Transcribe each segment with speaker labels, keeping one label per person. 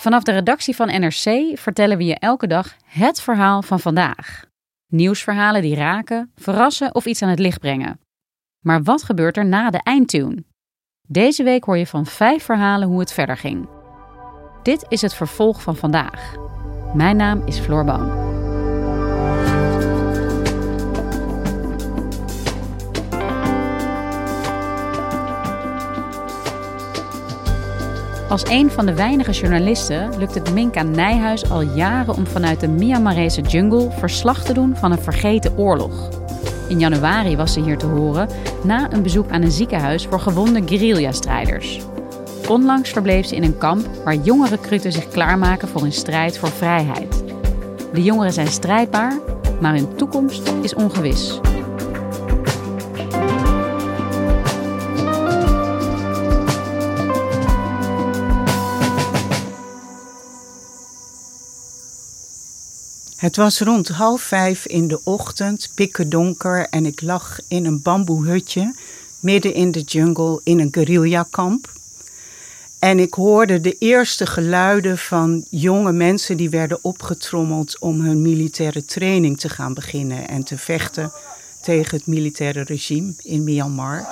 Speaker 1: Vanaf de redactie van NRC vertellen we je elke dag het verhaal van vandaag. Nieuwsverhalen die raken, verrassen of iets aan het licht brengen. Maar wat gebeurt er na de eindtune? Deze week hoor je van vijf verhalen hoe het verder ging. Dit is het vervolg van vandaag. Mijn naam is Floor Boon. Als een van de weinige journalisten lukt het Minka Nijhuis al jaren om vanuit de Myanmarese jungle verslag te doen van een vergeten oorlog. In januari was ze hier te horen na een bezoek aan een ziekenhuis voor gewonde guerrilla-strijders. Onlangs verbleef ze in een kamp waar jonge recruten zich klaarmaken voor een strijd voor vrijheid. De jongeren zijn strijdbaar, maar hun toekomst is ongewis.
Speaker 2: Het was rond half vijf in de ochtend, pikken donker en ik lag in een bamboehutje midden in de jungle in een guerrillakamp. En ik hoorde de eerste geluiden van jonge mensen die werden opgetrommeld om hun militaire training te gaan beginnen en te vechten tegen het militaire regime in Myanmar.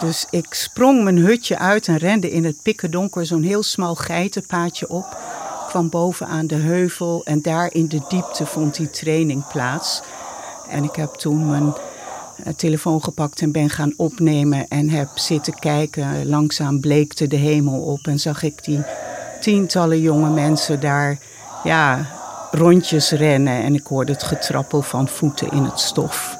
Speaker 2: Dus ik sprong mijn hutje uit en rende in het pikken donker zo'n heel smal geitenpaadje op kwam boven aan de heuvel en daar in de diepte vond die training plaats. En ik heb toen mijn eh, telefoon gepakt en ben gaan opnemen en heb zitten kijken. Langzaam bleekte de hemel op en zag ik die tientallen jonge mensen daar ja, rondjes rennen. En ik hoorde het getrappel van voeten in het stof.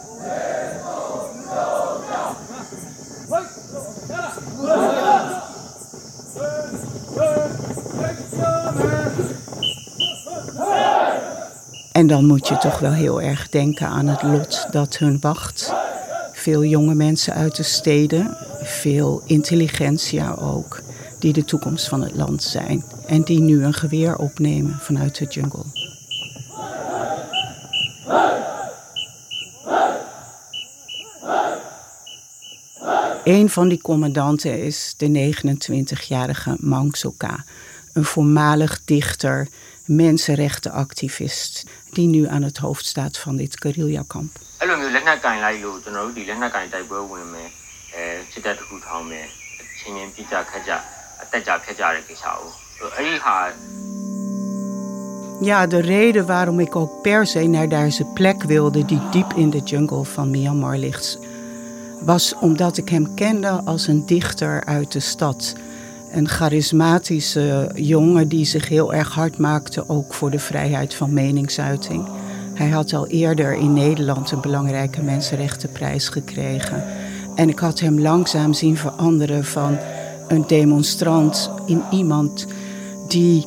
Speaker 2: En dan moet je toch wel heel erg denken aan het lot dat hun wacht. Veel jonge mensen uit de steden, veel intelligentia ook, die de toekomst van het land zijn en die nu een geweer opnemen vanuit de jungle. Een van die commandanten is de 29-jarige Mangsoka, een voormalig dichter, mensenrechtenactivist die nu aan het hoofd staat van dit guerrillakamp. Ja, de reden waarom ik ook per se naar deze plek wilde, die diep in de jungle van Myanmar ligt, was omdat ik hem kende als een dichter uit de stad een charismatische jongen die zich heel erg hard maakte ook voor de vrijheid van meningsuiting. Hij had al eerder in Nederland een belangrijke mensenrechtenprijs gekregen. En ik had hem langzaam zien veranderen van een demonstrant in iemand die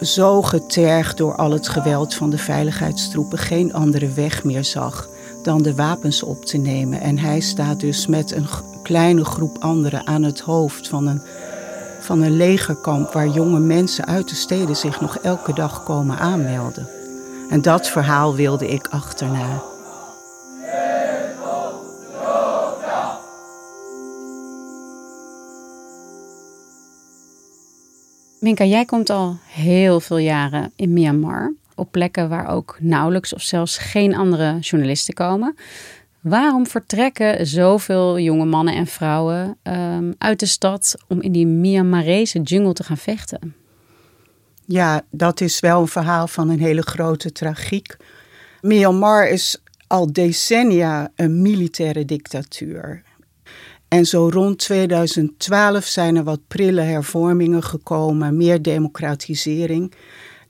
Speaker 2: zo getergd door al het geweld van de veiligheidstroepen geen andere weg meer zag dan de wapens op te nemen. En hij staat dus met een kleine groep anderen aan het hoofd van een van een legerkamp waar jonge mensen uit de steden zich nog elke dag komen aanmelden. En dat verhaal wilde ik achterna.
Speaker 1: Minka, jij komt al heel veel jaren in Myanmar. Op plekken waar ook nauwelijks of zelfs geen andere journalisten komen. Waarom vertrekken zoveel jonge mannen en vrouwen ehm, uit de stad om in die Myanmarese jungle te gaan vechten?
Speaker 2: Ja, dat is wel een verhaal van een hele grote tragiek. Myanmar is al decennia een militaire dictatuur. En zo rond 2012 zijn er wat prille hervormingen gekomen, meer democratisering.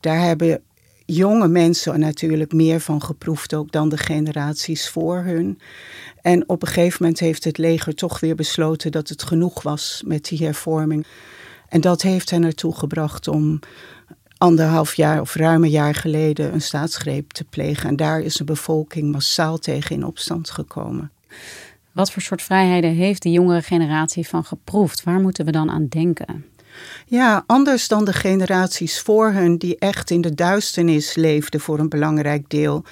Speaker 2: Daar hebben jonge mensen natuurlijk meer van geproefd ook dan de generaties voor hun. En op een gegeven moment heeft het leger toch weer besloten dat het genoeg was met die hervorming. En dat heeft hen ertoe gebracht om anderhalf jaar of ruim een jaar geleden een staatsgreep te plegen. En daar is de bevolking massaal tegen in opstand gekomen.
Speaker 1: Wat voor soort vrijheden heeft de jongere generatie van geproefd? Waar moeten we dan aan denken?
Speaker 2: Ja, anders dan de generaties voor hun, die echt in de duisternis leefden voor een belangrijk deel,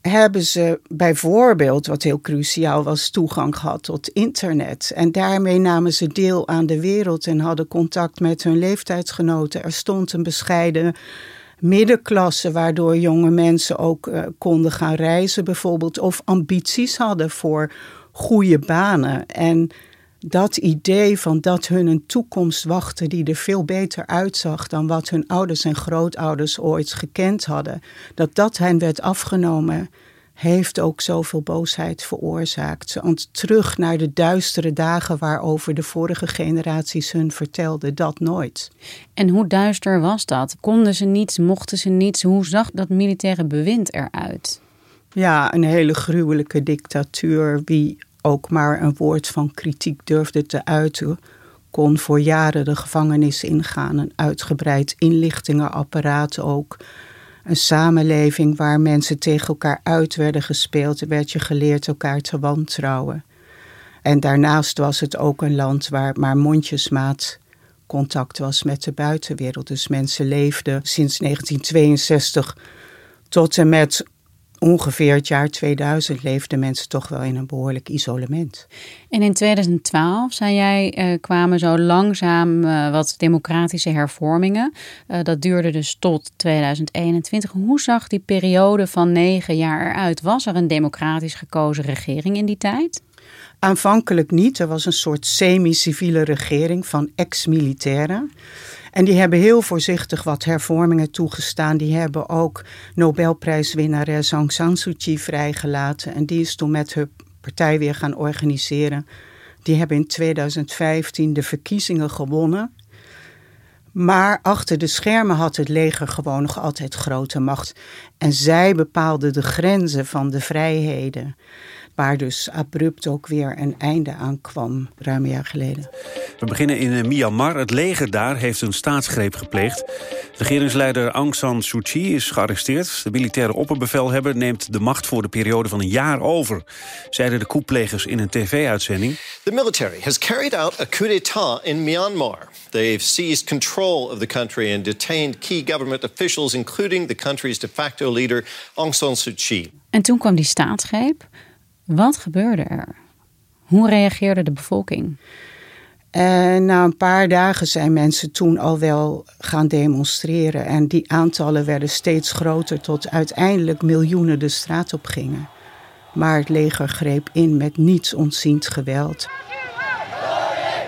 Speaker 2: hebben ze bijvoorbeeld, wat heel cruciaal was, toegang gehad tot internet. En daarmee namen ze deel aan de wereld en hadden contact met hun leeftijdsgenoten. Er stond een bescheiden middenklasse, waardoor jonge mensen ook uh, konden gaan reizen, bijvoorbeeld, of ambities hadden voor goede banen. En dat idee van dat hun een toekomst wachtte die er veel beter uitzag dan wat hun ouders en grootouders ooit gekend hadden, dat dat hen werd afgenomen, heeft ook zoveel boosheid veroorzaakt. Want terug naar de duistere dagen waarover de vorige generaties hun vertelden, dat nooit.
Speaker 1: En hoe duister was dat? Konden ze niets, mochten ze niets? Hoe zag dat militaire bewind eruit?
Speaker 2: Ja, een hele gruwelijke dictatuur. Wie ook maar een woord van kritiek durfde te uiten, kon voor jaren de gevangenis ingaan. Een uitgebreid inlichtingenapparaat ook. Een samenleving waar mensen tegen elkaar uit werden gespeeld. Er werd je geleerd elkaar te wantrouwen. En daarnaast was het ook een land waar maar mondjesmaat contact was met de buitenwereld. Dus mensen leefden sinds 1962 tot en met ongeveer het jaar 2000 leefden mensen toch wel in een behoorlijk isolement.
Speaker 1: En in 2012, zei jij, eh, kwamen zo langzaam uh, wat democratische hervormingen. Uh, dat duurde dus tot 2021. Hoe zag die periode van negen jaar eruit? Was er een democratisch gekozen regering in die tijd?
Speaker 2: Aanvankelijk niet. Er was een soort semi-civiele regering van ex-militairen. En die hebben heel voorzichtig wat hervormingen toegestaan. Die hebben ook Nobelprijswinnares Aung San Suu Kyi vrijgelaten. En die is toen met hun partij weer gaan organiseren. Die hebben in 2015 de verkiezingen gewonnen. Maar achter de schermen had het leger gewoon nog altijd grote macht. En zij bepaalden de grenzen van de vrijheden waar dus abrupt ook weer een einde aan kwam, ruim een jaar geleden.
Speaker 3: We beginnen in eh, Myanmar. Het leger daar heeft een staatsgreep gepleegd. Regeringsleider Aung San Suu Kyi is gearresteerd. De militaire opperbevelhebber neemt de macht voor de periode van een jaar over... zeiden de koeplegers in een tv-uitzending.
Speaker 4: The military has carried out a coup d'état in Myanmar. They've seized control of the country and detained key government officials... including the country's de facto leader Aung San Suu Kyi.
Speaker 1: En toen kwam die staatsgreep... Wat gebeurde er? Hoe reageerde de bevolking?
Speaker 2: En na een paar dagen zijn mensen toen al wel gaan demonstreren. En die aantallen werden steeds groter tot uiteindelijk miljoenen de straat op gingen. Maar het leger greep in met niets ontziend geweld.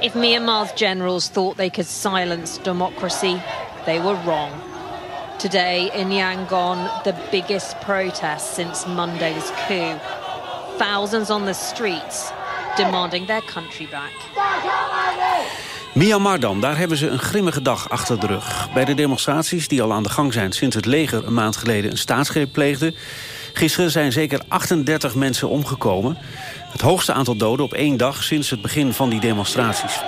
Speaker 5: If Myanmar's generals thought they could silence democracy, they were wrong. Today in Yangon, the biggest protest since Monday's coup thousands on the streets demanding their country back.
Speaker 3: Myanmar dan, daar hebben ze een grimmige dag achter de rug. Bij de demonstraties die al aan de gang zijn sinds het leger een maand geleden een staatsgreep pleegde. Gisteren zijn zeker 38 mensen omgekomen. Het hoogste aantal doden op één dag sinds het begin van die demonstraties.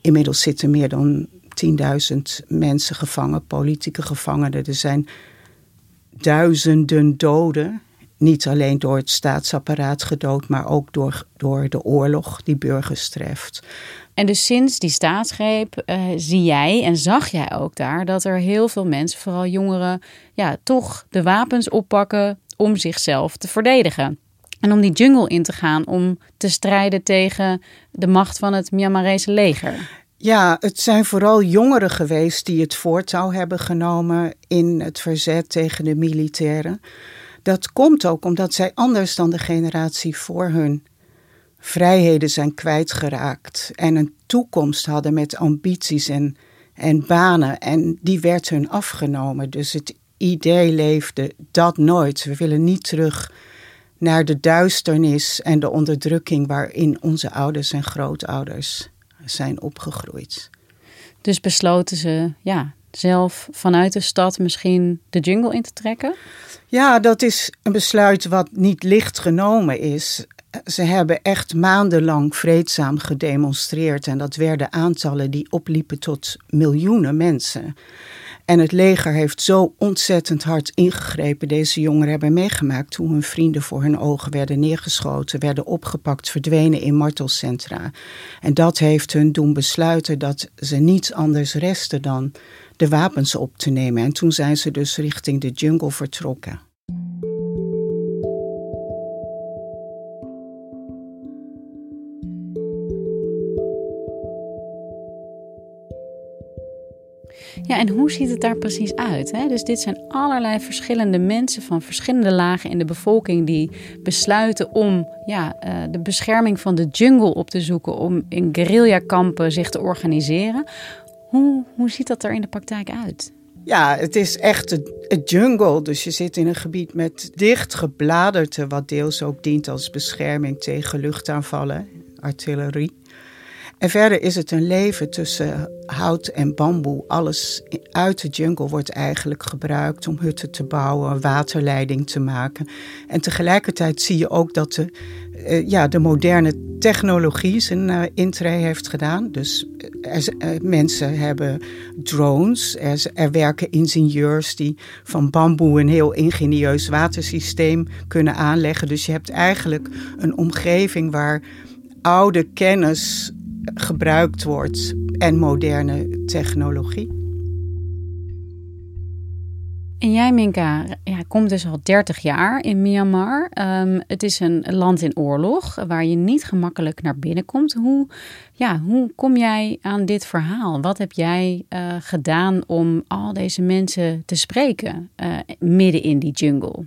Speaker 2: Inmiddels zitten meer dan 10.000 mensen gevangen, politieke gevangenen. Er zijn duizenden doden. Niet alleen door het staatsapparaat gedood, maar ook door, door de oorlog die burgers treft.
Speaker 1: En dus sinds die staatsgreep uh, zie jij en zag jij ook daar dat er heel veel mensen, vooral jongeren, ja, toch de wapens oppakken om zichzelf te verdedigen. En om die jungle in te gaan om te strijden tegen de macht van het Myanmarese leger.
Speaker 2: Ja, het zijn vooral jongeren geweest die het voortouw hebben genomen in het verzet tegen de militairen. Dat komt ook omdat zij anders dan de generatie voor hun vrijheden zijn kwijtgeraakt en een toekomst hadden met ambities en, en banen. En die werd hun afgenomen. Dus het idee leefde dat nooit. We willen niet terug naar de duisternis en de onderdrukking waarin onze ouders en grootouders zijn opgegroeid.
Speaker 1: Dus besloten ze ja, zelf vanuit de stad misschien de jungle in te trekken?
Speaker 2: Ja, dat is een besluit wat niet licht genomen is. Ze hebben echt maandenlang vreedzaam gedemonstreerd en dat werden aantallen die opliepen tot miljoenen mensen. En het leger heeft zo ontzettend hard ingegrepen. Deze jongeren hebben meegemaakt hoe hun vrienden voor hun ogen werden neergeschoten, werden opgepakt, verdwenen in martelcentra. En dat heeft hun doen besluiten dat ze niets anders resten dan de wapens op te nemen. En toen zijn ze dus richting de jungle vertrokken.
Speaker 1: Ja, en hoe ziet het daar precies uit? Hè? Dus dit zijn allerlei verschillende mensen van verschillende lagen in de bevolking die besluiten om ja, uh, de bescherming van de jungle op te zoeken, om in guerrillakampen zich te organiseren. Hoe, hoe ziet dat er in de praktijk uit?
Speaker 2: Ja, het is echt een jungle. Dus je zit in een gebied met dicht gebladerte, wat deels ook dient als bescherming tegen luchtaanvallen, artillerie. En verder is het een leven tussen hout en bamboe. Alles uit de jungle wordt eigenlijk gebruikt om hutten te bouwen, waterleiding te maken. En tegelijkertijd zie je ook dat de, uh, ja, de moderne technologie zijn uh, heeft gedaan. Dus uh, mensen hebben drones, er, er, werken ingenieurs die van bamboe een heel ingenieus watersysteem kunnen aanleggen. Dus je hebt eigenlijk een omgeving waar oude kennis gebruikt wordt en moderne technologie.
Speaker 1: En jij, Minka, ja, komt dus al 30 jaar in Myanmar. Um, het is een land in oorlog waar je niet gemakkelijk naar binnen komt. Hoe, ja, hoe kom jij aan dit verhaal? Wat heb jij uh, gedaan om al deze mensen te spreken uh, midden in die jungle?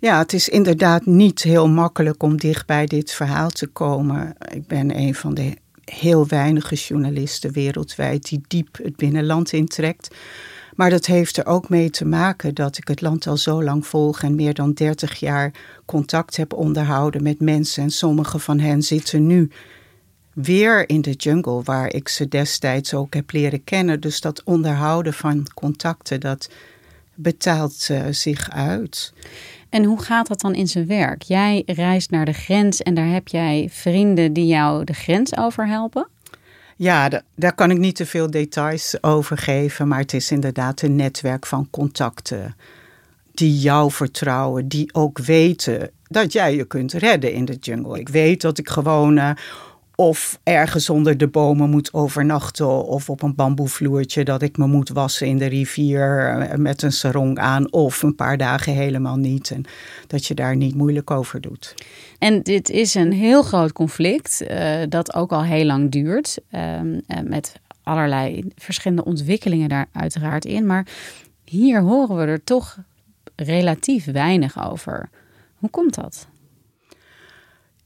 Speaker 2: Ja, het is inderdaad niet heel makkelijk om dicht bij dit verhaal te komen. Ik ben een van de heel weinige journalisten wereldwijd die diep het binnenland intrekt. Maar dat heeft er ook mee te maken dat ik het land al zo lang volg en meer dan 30 jaar contact heb onderhouden met mensen. En sommige van hen zitten nu weer in de jungle waar ik ze destijds ook heb leren kennen. Dus dat onderhouden van contacten, dat betaalt uh, zich uit.
Speaker 1: En hoe gaat dat dan in zijn werk? Jij reist naar de grens en daar heb jij vrienden die jou de grens overhelpen?
Speaker 2: Ja, daar kan ik niet te veel details over geven, maar het is inderdaad een netwerk van contacten die jou vertrouwen, die ook weten dat jij je kunt redden in de jungle. Ik weet dat ik gewoon uh, of ergens onder de bomen moet overnachten of op een bamboevloertje dat ik me moet wassen in de rivier eh, met een sarong aan of een paar dagen helemaal niet en dat je daar niet moeilijk over doet.
Speaker 1: En dit is een heel groot conflict uh, dat ook al heel lang duurt um, met allerlei verschillende ontwikkelingen daar uiteraard in, maar hier horen we er toch relatief weinig over. Hoe komt dat?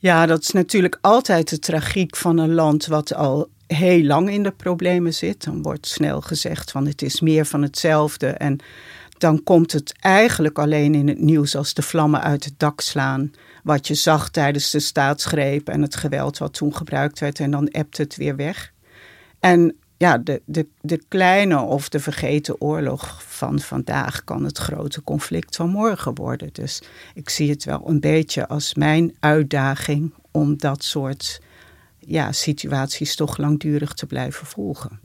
Speaker 2: Ja, dat is natuurlijk altijd de tragiek van een land wat al heel lang in de problemen zit. Dan wordt snel gezegd van het is meer van hetzelfde. En dan komt het eigenlijk alleen in het nieuws als de vlammen uit het dak slaan. Wat je zag tijdens de staatsgreep en het geweld wat toen gebruikt werd. En dan ebt het weer weg. En ja, de, de, de kleine of de vergeten oorlog van vandaag kan het grote conflict van morgen worden. Dus ik zie het wel een beetje als mijn uitdaging om dat soort ja, situaties toch langdurig te blijven volgen.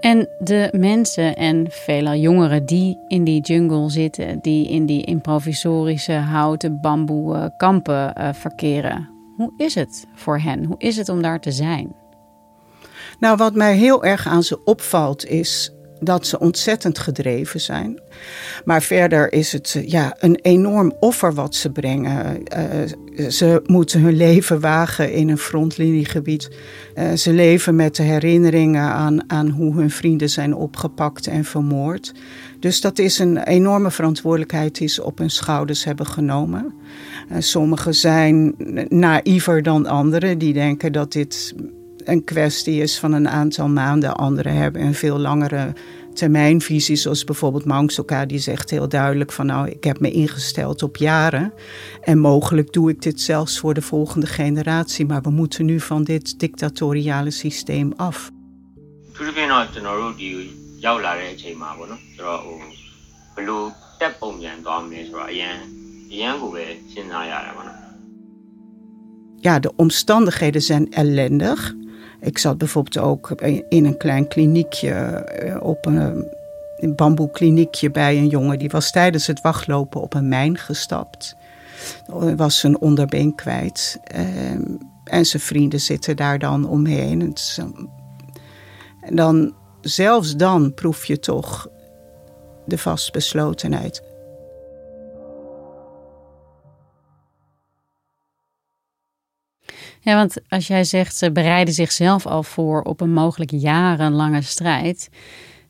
Speaker 1: En de mensen en veelal jongeren die in die jungle zitten, die in die improvisorische houten bamboe kampen uh, verkeren, hoe is het voor hen? Hoe is het om daar te zijn?
Speaker 2: Nou, wat mij heel erg aan ze opvalt is dat ze ontzettend gedreven zijn. Maar verder is het eh, ja, een enorm offer wat ze brengen. Uh, ze moeten hun leven wagen in een frontliniegebied. Uh, ze leven met de herinneringen aan, aan hoe hun vrienden zijn opgepakt en vermoord. Dus dat is een enorme verantwoordelijkheid die ze op hun schouders hebben genomen. sommigen zijn naïver dan anderen, die denken dat dit een kwestie is van een aantal maanden. Anderen hebben een veel langere termijnvisie, zoals bijvoorbeeld Mangsoka, die zegt heel duidelijk van nou, ik heb me ingesteld op jaren en mogelijk doe ik dit zelfs voor de volgende generatie, maar we moeten nu van dit dictatoriale systeem af. ရောက်လာတဲ့အချိန်မှာပေါ့နော်ဆိုတော့ဟိုဘလို့တက်ပုံပြန်သွားမလဲဆိုတော့အရန်အရန်ကိုပဲစဉ်းစားရတာပေါ့နော် Ja, de omstandigheden zijn ellendig. Ik zat bijvoorbeeld ook in een klein kliniekje, eh, op een, een bamboekliniekje bij een jongen. Die was tijdens het wachtlopen op een mijn gestapt. Was zijn onderbeen kwijt. Ehm, en zijn vrienden zitten daar dan omheen. En dan, zelfs dan proef je toch de vastbeslotenheid.
Speaker 1: Ja, want als jij zegt ze bereiden zichzelf al voor op een mogelijk jarenlange strijd.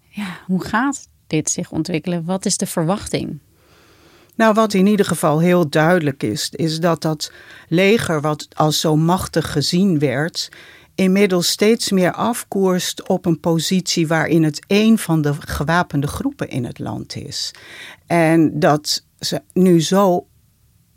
Speaker 1: Ja, hoe gaat dit zich ontwikkelen? Wat is de verwachting?
Speaker 2: Nou, wat in ieder geval heel duidelijk is, is dat dat leger, wat als zo machtig gezien werd, inmiddels steeds meer afkoerst op een positie waarin het een van de gewapende groepen in het land is. En dat ze nu zo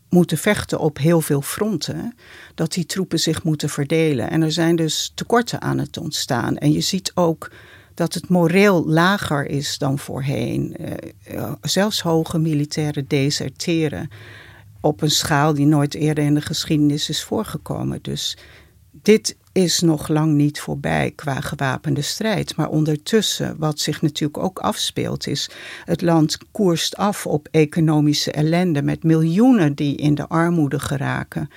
Speaker 2: moeten vechten op heel veel fronten, dat die troepen zich moeten verdelen. En er zijn dus tekorten aan het ontstaan. En je ziet ook dat het moreel lager is dan voorheen. Uh, zelfs hoge militairen deserteren op een schaal die nooit eerder in de geschiedenis is voorgekomen. Dus dit is nog lang niet voorbij qua gewapende strijd. Maar ondertussen, wat zich natuurlijk ook afspeelt, is het land koerst af op economische ellende met miljoenen die in de armoede geraken.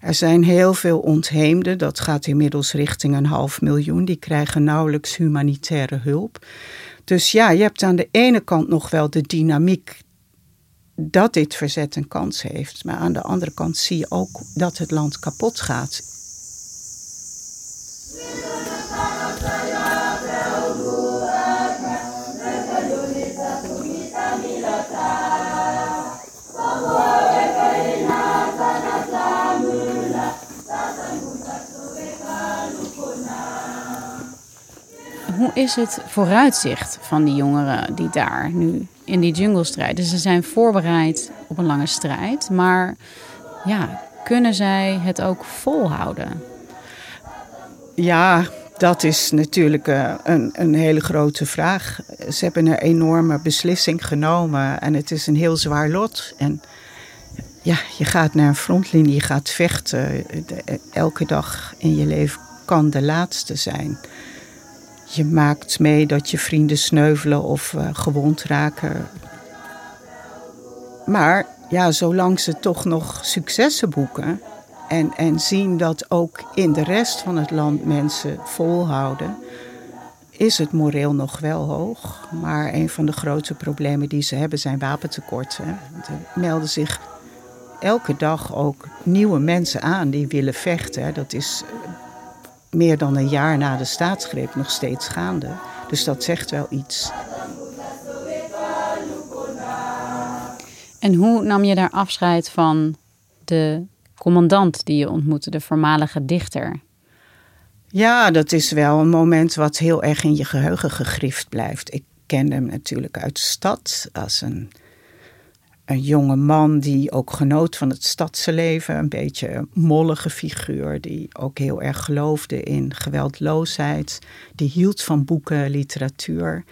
Speaker 2: Er zijn heel veel ontheemden, dat gaat inmiddels richting een half miljoen, die krijgen nauwelijks humanitaire hulp. Dus ja, je hebt aan de ene kant nog wel de dynamiek dat dit verzet een kans heeft. Maar aan de andere kant zie je ook dat het land kapot gaat.
Speaker 1: Hoe is het vooruitzicht van die jongeren die daar nu in die jungle strijden? Ze zijn voorbereid op een lange strijd, maar ja, kunnen zij het ook volhouden?
Speaker 2: Ja, dat is natuurlijk eh, een, een hele grote vraag. Ze hebben een enorme beslissing genomen en het is een heel zwaar lot. En ja, je gaat naar een frontlinie, je gaat vechten. Elke dag in je leven kan de laatste zijn. Je maakt mee dat je vrienden sneuvelen of uh, gewond raken. Maar ja, zolang ze toch nog successen boeken en, en zien dat ook in de rest van het land mensen volhouden, is het moreel nog wel hoog. Maar een van de grote problemen die ze hebben zijn wapentekorten. Er melden zich elke dag ook nieuwe mensen aan die willen vechten. Dat is meer dan een jaar na de staatsgreep nog steeds gaande. Dus dat zegt wel iets.
Speaker 1: En hoe nam je daar afscheid van de commandant die je ontmoette, de voormalige dichter?
Speaker 2: Ja, dat is wel een moment wat heel erg in je geheugen gegrift blijft. Ik kende hem natuurlijk uit de stad als een een jonge man die ook genoot van het stadse leven. Een beetje een mollige figuur die ook heel erg geloofde in geweldloosheid. Die hield van boeken, literatuur.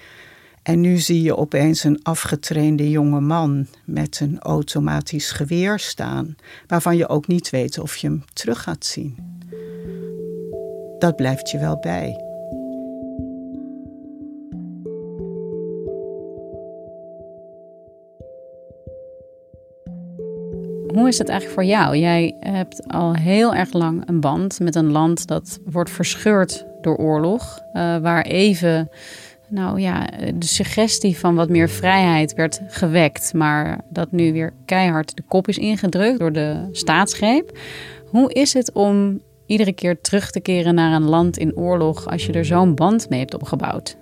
Speaker 2: En nu zie je opeens een afgetrainde jonge man met een automatisch geweer staan, waarvan je ook niet weet of je hem terug gaat zien. Dat blijft je wel bij.
Speaker 1: Is het eigenlijk voor jou? Jij hebt al heel erg lang een band met een land dat wordt verscheurd door oorlog. Uh, waar even nou ja, de suggestie van wat meer vrijheid werd gewekt, maar dat nu weer keihard de kop is ingedrukt door de staatsgreep. Hoe is het om iedere keer terug te keren naar een land in oorlog als je er zo'n band mee hebt opgebouwd?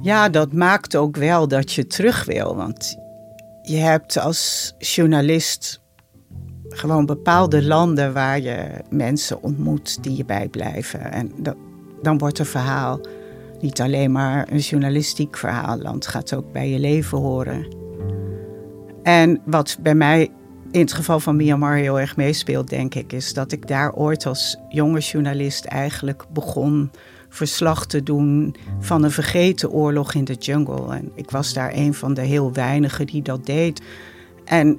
Speaker 2: Ja, dat maakt ook wel dat je terug wil. Want je hebt als journalist gewoon bepaalde landen waar je mensen ontmoet die je bijblijven. En dat, dan wordt een verhaal niet alleen maar een journalistiek verhaal, het gaat ook bij je leven horen. En wat bij mij in het geval van Myanmar heel erg meespeelt, denk ik, is dat ik daar ooit als jonge journalist eigenlijk begon verslag te doen van een vergeten oorlog in de jungle. En ik was daar een van de heel weinigen die dat deed. En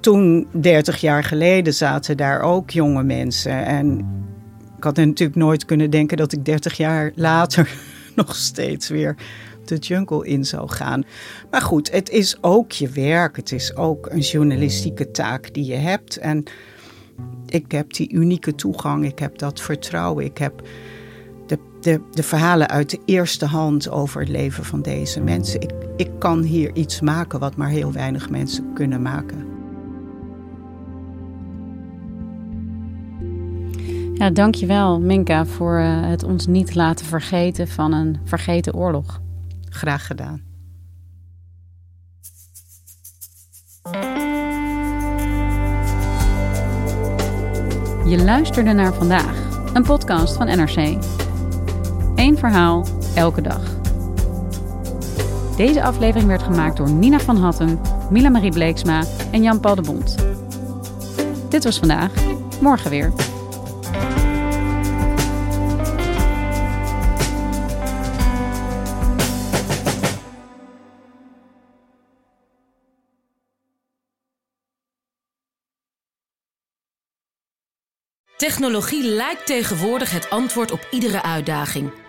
Speaker 2: toen, 30 jaar geleden, zaten daar ook jonge mensen. En ik had natuurlijk nooit kunnen denken dat ik 30 jaar later nog steeds weer de jungle in zou gaan. Maar goed, het is ook je werk. Het is ook een journalistieke taak die je hebt. En ik heb die unieke toegang. Ik heb dat vertrouwen. Ik heb de, de, de verhalen uit de eerste hand over het leven van deze mensen. Ik, ik kan hier iets maken wat maar heel weinig mensen kunnen maken.
Speaker 1: Ja, dankjewel Minka voor eh, het ons niet laten vergeten van een vergeten oorlog.
Speaker 2: Graag gedaan.
Speaker 1: Je luisterde naar vandaag, een podcast van NRC. Eén verhaal, elke dag. Deze aflevering werd gemaakt door Nina van Hatten, Mila Marie Bleeksma en Jan-Paul de Bond. Dit was vandaag, morgen weer.
Speaker 6: Technologie lijkt tegenwoordig het antwoord op iedere uitdaging.